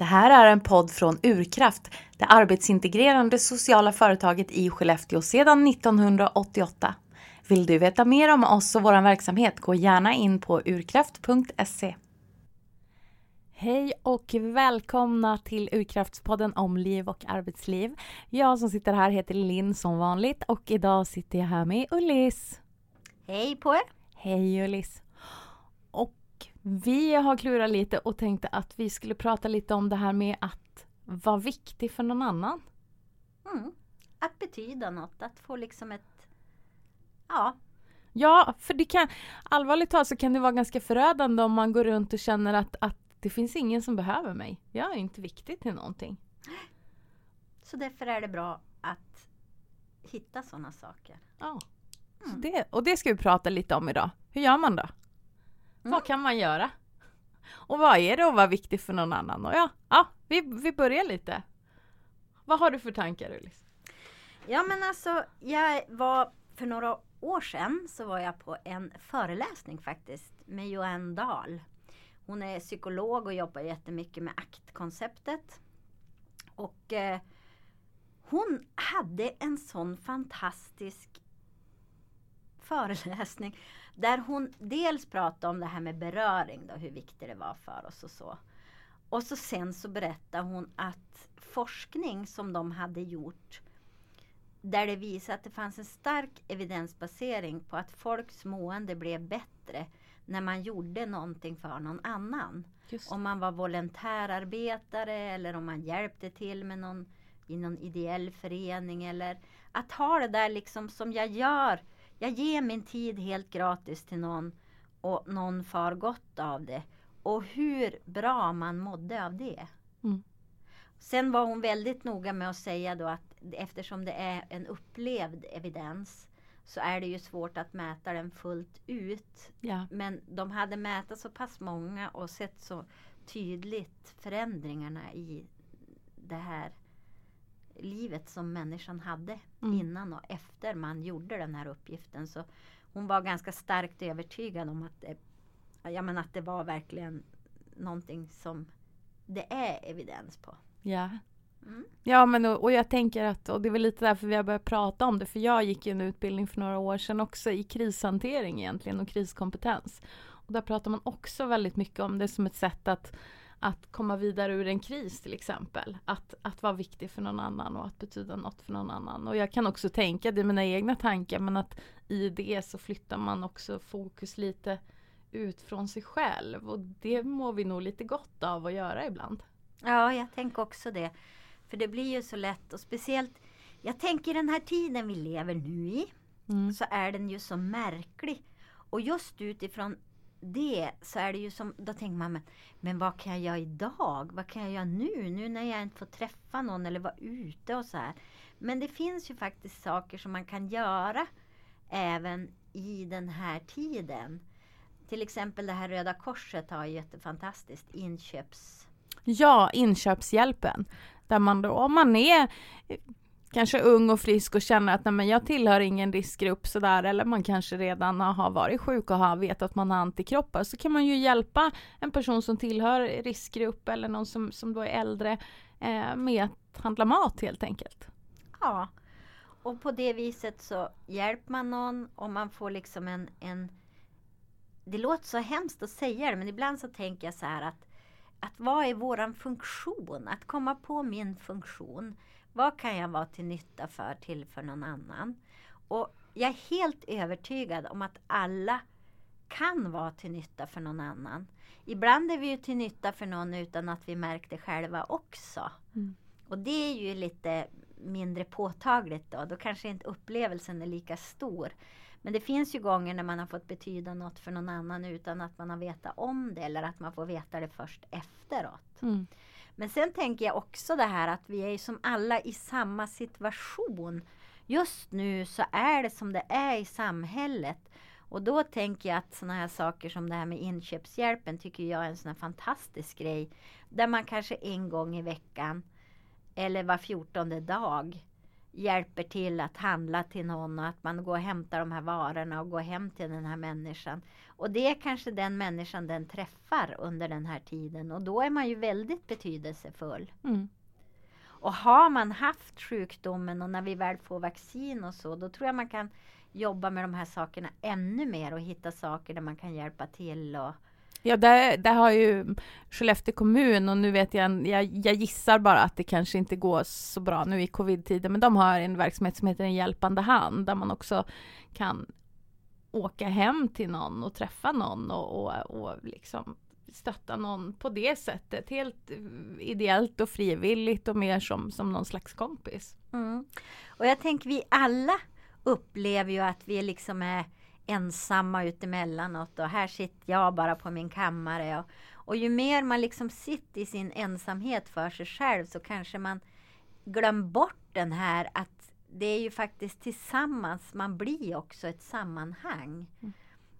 Det här är en podd från Urkraft, det arbetsintegrerande sociala företaget i Skellefteå sedan 1988. Vill du veta mer om oss och vår verksamhet, gå gärna in på urkraft.se. Hej och välkomna till Urkraftspodden om liv och arbetsliv. Jag som sitter här heter Linn som vanligt och idag sitter jag här med Ullis. Hej på er! Hej Ullis! Vi har klurat lite och tänkte att vi skulle prata lite om det här med att vara viktig för någon annan. Mm. Att betyda något, att få liksom ett... Ja. Ja, för det kan allvarligt talat så kan det vara ganska förödande om man går runt och känner att, att det finns ingen som behöver mig. Jag är inte viktig till någonting. Så därför är det bra att hitta sådana saker. Ja. Så det, och det ska vi prata lite om idag. Hur gör man då? Mm. Vad kan man göra? Och vad är det att vara viktig för någon annan? Och ja, ja vi, vi börjar lite. Vad har du för tankar Ullis? Ja men alltså, jag var för några år sedan så var jag på en föreläsning faktiskt med Joanne Dahl. Hon är psykolog och jobbar jättemycket med aktkonceptet. Och eh, hon hade en sån fantastisk föreläsning där hon dels pratade om det här med beröring, då, hur viktigt det var för oss och så. Och så sen så berättade hon att forskning som de hade gjort där det visade att det fanns en stark evidensbasering på att folks mående blev bättre när man gjorde någonting för någon annan. Om man var volontärarbetare eller om man hjälpte till med någon i någon ideell förening eller att ha det där liksom som jag gör. Jag ger min tid helt gratis till någon och någon far gott av det. Och hur bra man mådde av det. Mm. Sen var hon väldigt noga med att säga då att eftersom det är en upplevd evidens så är det ju svårt att mäta den fullt ut. Ja. Men de hade mätat så pass många och sett så tydligt förändringarna i det här livet som människan hade Mm. innan och efter man gjorde den här uppgiften. Så hon var ganska starkt övertygad om att det, ja, men att det var verkligen någonting som det är evidens på. Ja. Mm. Ja men och, och jag tänker att, och det är väl lite därför vi har börjat prata om det, för jag gick en utbildning för några år sedan också i krishantering egentligen och kriskompetens. Och där pratar man också väldigt mycket om det som ett sätt att, att komma vidare ur en kris till exempel. Att, att vara viktig för någon annan och att betyda något för någon annan. Och jag kan också tänka, det är mina egna tankar, men att i det så flyttar man också fokus lite ut från sig själv. Och det mår vi nog lite gott av att göra ibland. Ja, jag tänker också det. För det blir ju så lätt och speciellt jag tänker den här tiden vi lever nu i Mm. så är den ju så märklig. Och just utifrån det så är det ju som, då tänker man men, men vad kan jag göra idag? Vad kan jag göra nu? Nu när jag inte får träffa någon eller vara ute och så här. Men det finns ju faktiskt saker som man kan göra även i den här tiden. Till exempel det här Röda Korset har ju jättefantastiskt inköps... Ja, inköpshjälpen. Där man då, om man är kanske ung och frisk och känner att nej, men jag tillhör ingen riskgrupp sådär eller man kanske redan har varit sjuk och har vet att man har antikroppar så kan man ju hjälpa en person som tillhör riskgrupp eller någon som, som då är äldre eh, med att handla mat helt enkelt. Ja. Och på det viset så hjälper man någon och man får liksom en, en... Det låter så hemskt att säga det men ibland så tänker jag så här att att vad är våran funktion? Att komma på min funktion. Vad kan jag vara till nytta för, till för någon annan? Och jag är helt övertygad om att alla kan vara till nytta för någon annan. Ibland är vi ju till nytta för någon utan att vi märker det själva också. Mm. Och det är ju lite mindre påtagligt då. Då kanske inte upplevelsen är lika stor. Men det finns ju gånger när man har fått betyda något för någon annan utan att man har vetat om det eller att man får veta det först efteråt. Mm. Men sen tänker jag också det här att vi är som alla i samma situation. Just nu så är det som det är i samhället. Och då tänker jag att sådana här saker som det här med inköpshjälpen tycker jag är en sån här fantastisk grej. Där man kanske en gång i veckan eller var fjortonde dag hjälper till att handla till någon och att man går och hämtar de här varorna och går hem till den här människan. Och det är kanske den människan den träffar under den här tiden och då är man ju väldigt betydelsefull. Mm. Och har man haft sjukdomen och när vi väl får vaccin och så, då tror jag man kan jobba med de här sakerna ännu mer och hitta saker där man kan hjälpa till. Och... Ja, där, där har ju Skellefteå kommun och nu vet jag, jag, jag gissar bara att det kanske inte går så bra nu i covid-tiden, men de har en verksamhet som heter En hjälpande hand där man också kan åka hem till någon och träffa någon och, och, och liksom stötta någon på det sättet. Helt ideellt och frivilligt och mer som, som någon slags kompis. Mm. Och jag tänker vi alla upplever ju att vi liksom är ensamma utemellanåt och här sitter jag bara på min kammare. Och, och ju mer man liksom sitter i sin ensamhet för sig själv så kanske man glömmer bort den här att det är ju faktiskt tillsammans man blir också ett sammanhang. Mm.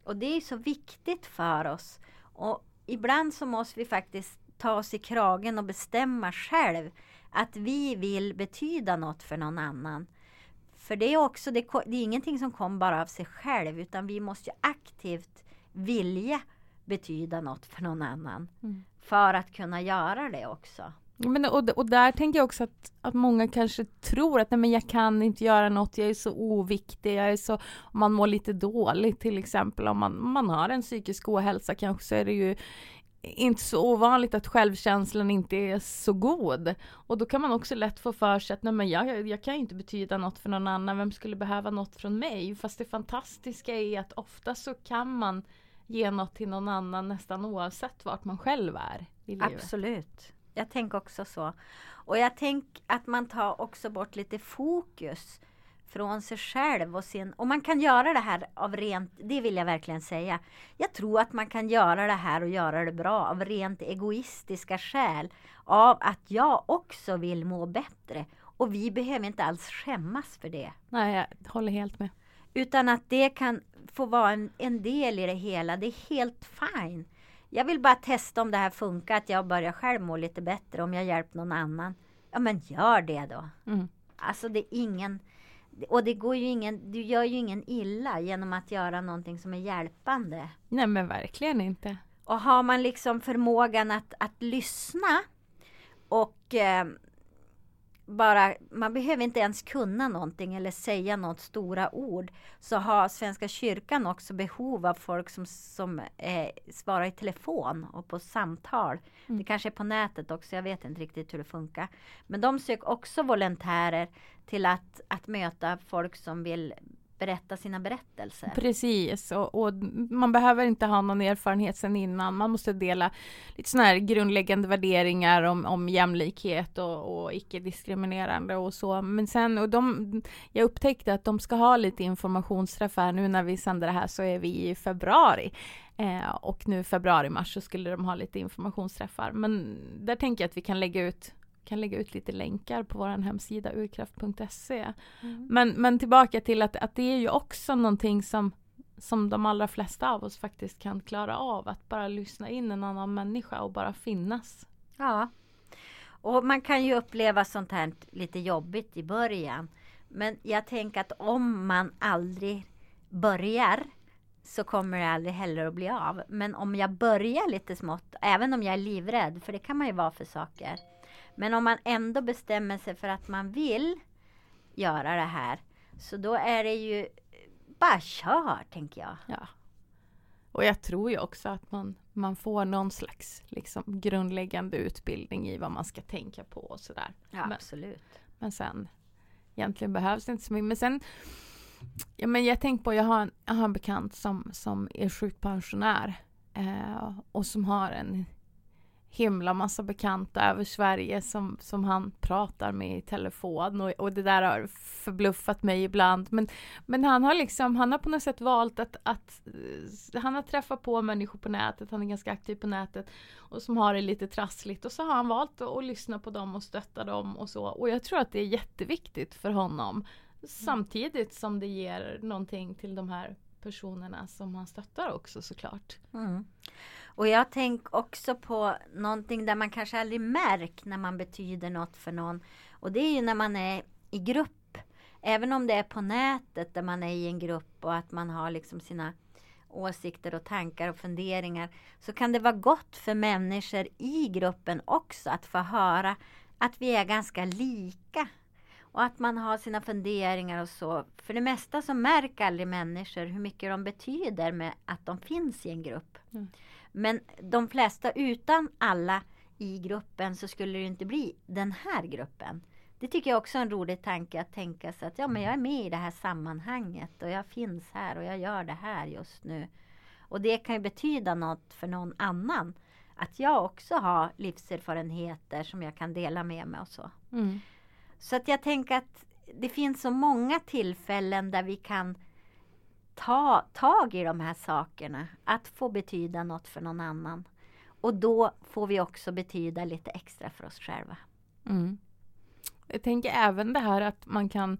Och det är så viktigt för oss. Och ibland så måste vi faktiskt ta oss i kragen och bestämma själv att vi vill betyda något för någon annan. För det är också, det, det är ingenting som kommer bara av sig själv utan vi måste aktivt vilja betyda något för någon annan. Mm. För att kunna göra det också. Men, och, och där tänker jag också att, att många kanske tror att nej, men jag kan inte göra något, jag är så oviktig, jag är så, man mår lite dåligt till exempel, om man, man har en psykisk ohälsa kanske så är det ju inte så ovanligt att självkänslan inte är så god. Och då kan man också lätt få för sig att nej men jag, jag kan inte betyda något för någon annan, vem skulle behöva något från mig? Fast det fantastiska är att ofta så kan man ge något till någon annan nästan oavsett vart man själv är i livet. Absolut. Jag tänker också så. Och jag tänker att man tar också bort lite fokus från sig själv och sin... Och man kan göra det här av rent, det vill jag verkligen säga. Jag tror att man kan göra det här och göra det bra av rent egoistiska skäl. Av att jag också vill må bättre. Och vi behöver inte alls skämmas för det. Nej, jag håller helt med. Utan att det kan få vara en, en del i det hela. Det är helt fine. Jag vill bara testa om det här funkar, att jag börjar själv må lite bättre om jag hjälper någon annan. Ja men gör det då. Mm. Alltså det är ingen och det går ju ingen, du gör ju ingen illa genom att göra någonting som är hjälpande. Nej men verkligen inte. Och har man liksom förmågan att, att lyssna och eh, bara, man behöver inte ens kunna någonting eller säga något stora ord. Så har Svenska kyrkan också behov av folk som, som eh, svarar i telefon och på samtal. Mm. Det kanske är på nätet också, jag vet inte riktigt hur det funkar. Men de söker också volontärer till att, att möta folk som vill berätta sina berättelser. Precis, och, och, man behöver inte ha någon erfarenhet sedan innan. Man måste dela lite sådana här grundläggande värderingar om, om jämlikhet och, och icke-diskriminerande och så. Men sen, och de, jag upptäckte att de ska ha lite informationsträffar nu när vi sänder det här så är vi i februari. Eh, och nu februari-mars så skulle de ha lite informationsträffar. Men där tänker jag att vi kan lägga ut kan lägga ut lite länkar på vår hemsida urkraft.se. Mm. Men, men tillbaka till att, att det är ju också någonting som, som de allra flesta av oss faktiskt kan klara av. Att bara lyssna in en annan människa och bara finnas. Ja. Och man kan ju uppleva sånt här lite jobbigt i början. Men jag tänker att om man aldrig börjar så kommer det aldrig heller att bli av. Men om jag börjar lite smått, även om jag är livrädd, för det kan man ju vara för saker. Men om man ändå bestämmer sig för att man vill göra det här, så då är det ju bara kör, tänker jag. Ja. Och jag tror ju också att man, man får någon slags liksom, grundläggande utbildning i vad man ska tänka på och sådär. Ja, men, absolut. Men sen, egentligen behövs det inte så mycket. Men sen, ja, men jag tänker på, jag har en, jag har en bekant som, som är sjukpensionär eh, och som har en himla massa bekanta över Sverige som, som han pratar med i telefon och, och det där har förbluffat mig ibland. Men, men han har liksom, han har på något sätt valt att, att han har träffat på människor på nätet, han är ganska aktiv på nätet och som har det lite trassligt och så har han valt att, att lyssna på dem och stötta dem och så. Och jag tror att det är jätteviktigt för honom. Mm. Samtidigt som det ger någonting till de här personerna som man stöttar också såklart. Mm. Och jag tänker också på någonting där man kanske aldrig märker när man betyder något för någon. Och det är ju när man är i grupp Även om det är på nätet där man är i en grupp och att man har liksom sina åsikter och tankar och funderingar så kan det vara gott för människor i gruppen också att få höra att vi är ganska lika. Och att man har sina funderingar och så. För det mesta så märker aldrig människor hur mycket de betyder med att de finns i en grupp. Mm. Men de flesta utan alla i gruppen så skulle det inte bli den här gruppen. Det tycker jag också är en rolig tanke att tänka sig att ja, men jag är med i det här sammanhanget och jag finns här och jag gör det här just nu. Och det kan ju betyda något för någon annan. Att jag också har livserfarenheter som jag kan dela med mig och så. Mm. Så att jag tänker att det finns så många tillfällen där vi kan ta tag i de här sakerna. Att få betyda något för någon annan. Och då får vi också betyda lite extra för oss själva. Mm. Jag tänker även det här att man kan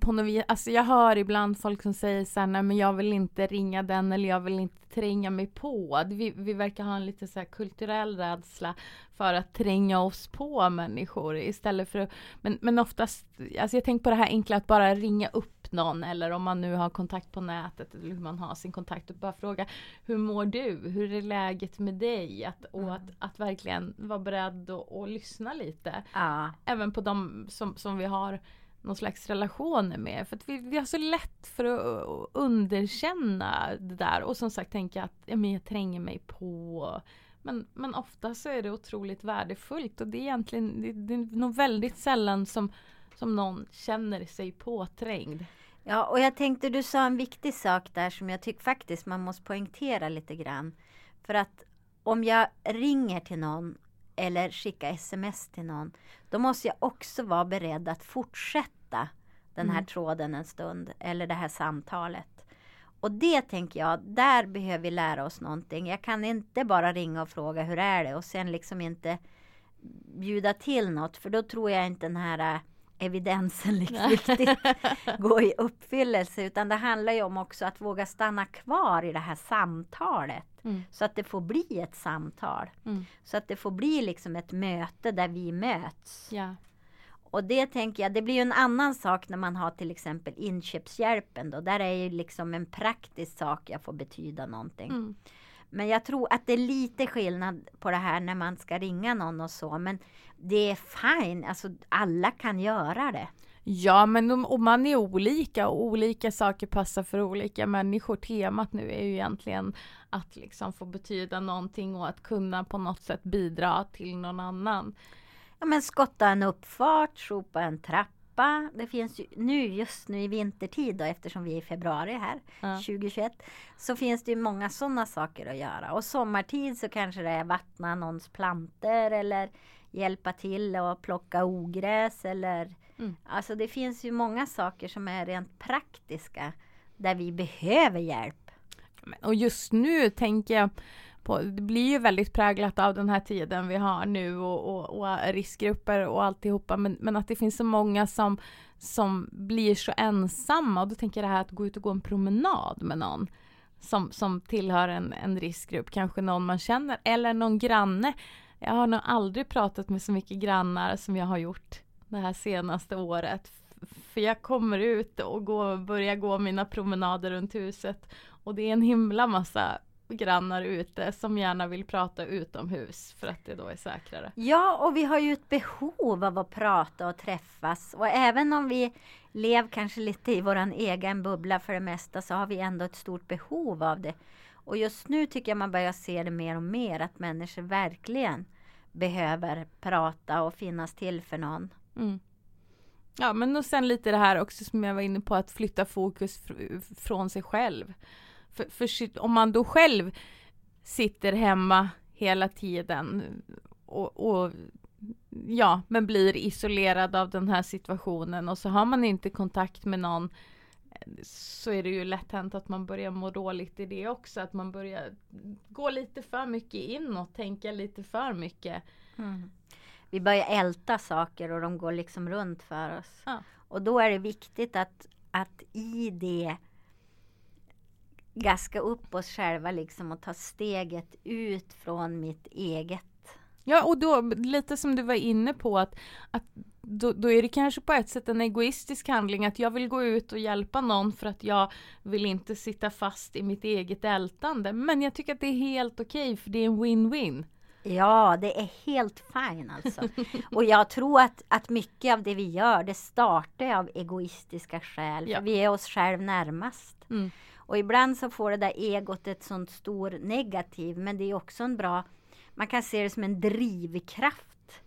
på något vis, alltså jag hör ibland folk som säger så här, nej men jag vill inte ringa den eller jag vill inte tränga mig på. Vi, vi verkar ha en lite så kulturell rädsla för att tränga oss på människor istället för att, men, men oftast, alltså jag tänker på det här enkla att bara ringa upp någon eller om man nu har kontakt på nätet eller hur man har sin kontakt och bara fråga Hur mår du? Hur är läget med dig? Att, och mm. att, att verkligen vara beredd och, och lyssna lite. Ja. Även på de som, som vi har någon slags relationer med. För att vi, vi har så lätt för att underkänna det där och som sagt tänka att ja, men jag tränger mig på. Men, men ofta så är det otroligt värdefullt och det är egentligen det, det är nog väldigt sällan som, som någon känner sig påträngd. Ja, och jag tänkte du sa en viktig sak där som jag tycker faktiskt man måste poängtera lite grann. För att om jag ringer till någon eller skickar sms till någon, då måste jag också vara beredd att fortsätta fortsätta den här mm. tråden en stund eller det här samtalet. Och det tänker jag, där behöver vi lära oss någonting. Jag kan inte bara ringa och fråga hur är det och sen liksom inte bjuda till något för då tror jag inte den här äh, evidensen liksom riktigt går i uppfyllelse utan det handlar ju om också att våga stanna kvar i det här samtalet. Mm. Så att det får bli ett samtal. Mm. Så att det får bli liksom ett möte där vi möts. Ja. Och det tänker jag, det blir ju en annan sak när man har till exempel inköpshjälpen då. Där är ju liksom en praktisk sak jag får betyda någonting. Mm. Men jag tror att det är lite skillnad på det här när man ska ringa någon och så. Men det är fine, alltså alla kan göra det. Ja, men om, man är olika och olika saker passar för olika människor. Temat nu är ju egentligen att liksom få betyda någonting och att kunna på något sätt bidra till någon annan ja, men skotta en uppfart, sopa en trappa. Det finns ju nu just nu i vintertid då, eftersom vi är i februari här ja. 2021 så finns det ju många sådana saker att göra. Och sommartid så kanske det är vattna någons planter eller hjälpa till och plocka ogräs eller mm. Alltså det finns ju många saker som är rent praktiska där vi behöver hjälp. Och just nu tänker jag på, det blir ju väldigt präglat av den här tiden vi har nu och, och, och riskgrupper och alltihopa. Men, men att det finns så många som, som blir så ensamma. Och då tänker jag det här att gå ut och gå en promenad med någon som, som tillhör en, en riskgrupp, kanske någon man känner eller någon granne. Jag har nog aldrig pratat med så mycket grannar som jag har gjort det här senaste året. För jag kommer ut och går, börjar gå mina promenader runt huset. Och det är en himla massa grannar ute som gärna vill prata utomhus för att det då är säkrare. Ja, och vi har ju ett behov av att prata och träffas och även om vi lever kanske lite i våran egen bubbla för det mesta så har vi ändå ett stort behov av det. Och just nu tycker jag man börjar se det mer och mer att människor verkligen behöver prata och finnas till för någon. Mm. Ja, men och sen lite det här också som jag var inne på att flytta fokus fr från sig själv. För, för om man då själv sitter hemma hela tiden och, och, ja, men blir isolerad av den här situationen och så har man inte kontakt med någon så är det ju lätt hänt att man börjar må dåligt i det också. Att man börjar gå lite för mycket inåt, tänka lite för mycket. Mm. Vi börjar älta saker och de går liksom runt för oss. Ja. Och då är det viktigt att, att i det gaska upp oss själva liksom och ta steget ut från mitt eget. Ja och då lite som du var inne på att, att då, då, är det kanske på ett sätt en egoistisk handling att jag vill gå ut och hjälpa någon för att jag vill inte sitta fast i mitt eget ältande. Men jag tycker att det är helt okej okay, för det är en win-win. Ja, det är helt fine alltså. Och jag tror att, att mycket av det vi gör, det startar av egoistiska skäl. Ja. För vi är oss själv närmast. Mm. Och ibland så får det där egot ett sånt stor negativ, men det är också en bra, man kan se det som en drivkraft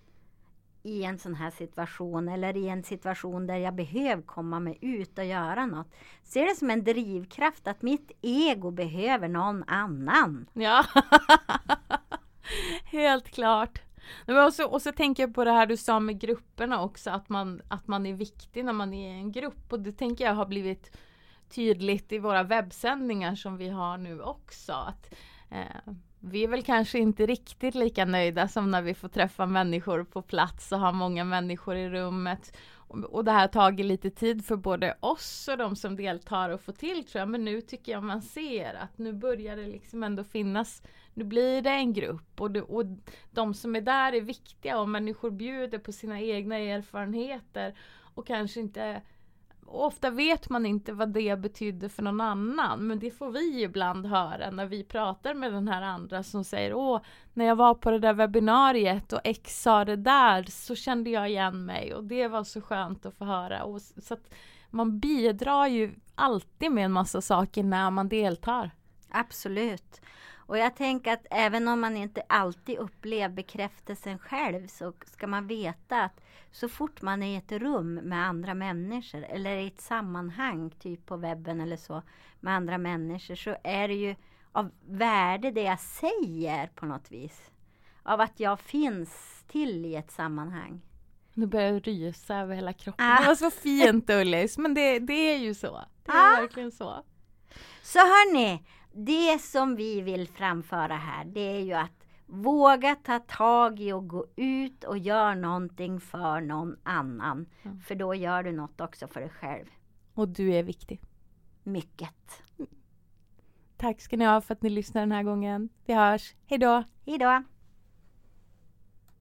i en sån här situation eller i en situation där jag behöver komma mig ut och göra något. Se det som en drivkraft att mitt ego behöver någon annan. Ja, helt klart. Och så, och så tänker jag på det här du sa med grupperna också, att man, att man är viktig när man är i en grupp. Och det tänker jag har blivit tydligt i våra webbsändningar som vi har nu också. Att, eh, vi är väl kanske inte riktigt lika nöjda som när vi får träffa människor på plats och ha många människor i rummet. Och, och det här har tagit lite tid för både oss och de som deltar att få till tror jag. Men nu tycker jag man ser att nu börjar det liksom ändå finnas nu blir det en grupp och, det, och de som är där är viktiga och människor bjuder på sina egna erfarenheter och kanske inte ofta vet man inte vad det betyder för någon annan. Men det får vi ibland höra när vi pratar med den här andra som säger Åh, när jag var på det där webbinariet och X sa det där så kände jag igen mig och det var så skönt att få höra. Och så att man bidrar ju alltid med en massa saker när man deltar. Absolut. Och jag tänker att även om man inte alltid upplever bekräftelsen själv så ska man veta att så fort man är i ett rum med andra människor eller i ett sammanhang, typ på webben eller så, med andra människor så är det ju av värde det jag säger på något vis. Av att jag finns till i ett sammanhang. Nu börjar jag rysa över hela kroppen. Ah. Det var så fint Ullis, men det, det är ju så. Det är ah. verkligen så. Så hörni, det som vi vill framföra här det är ju att våga ta tag i och gå ut och göra någonting för någon annan. Mm. För då gör du något också för dig själv. Och du är viktig. Mycket. Tack ska ni ha för att ni lyssnar den här gången. Vi hörs. Hej då! Hej då!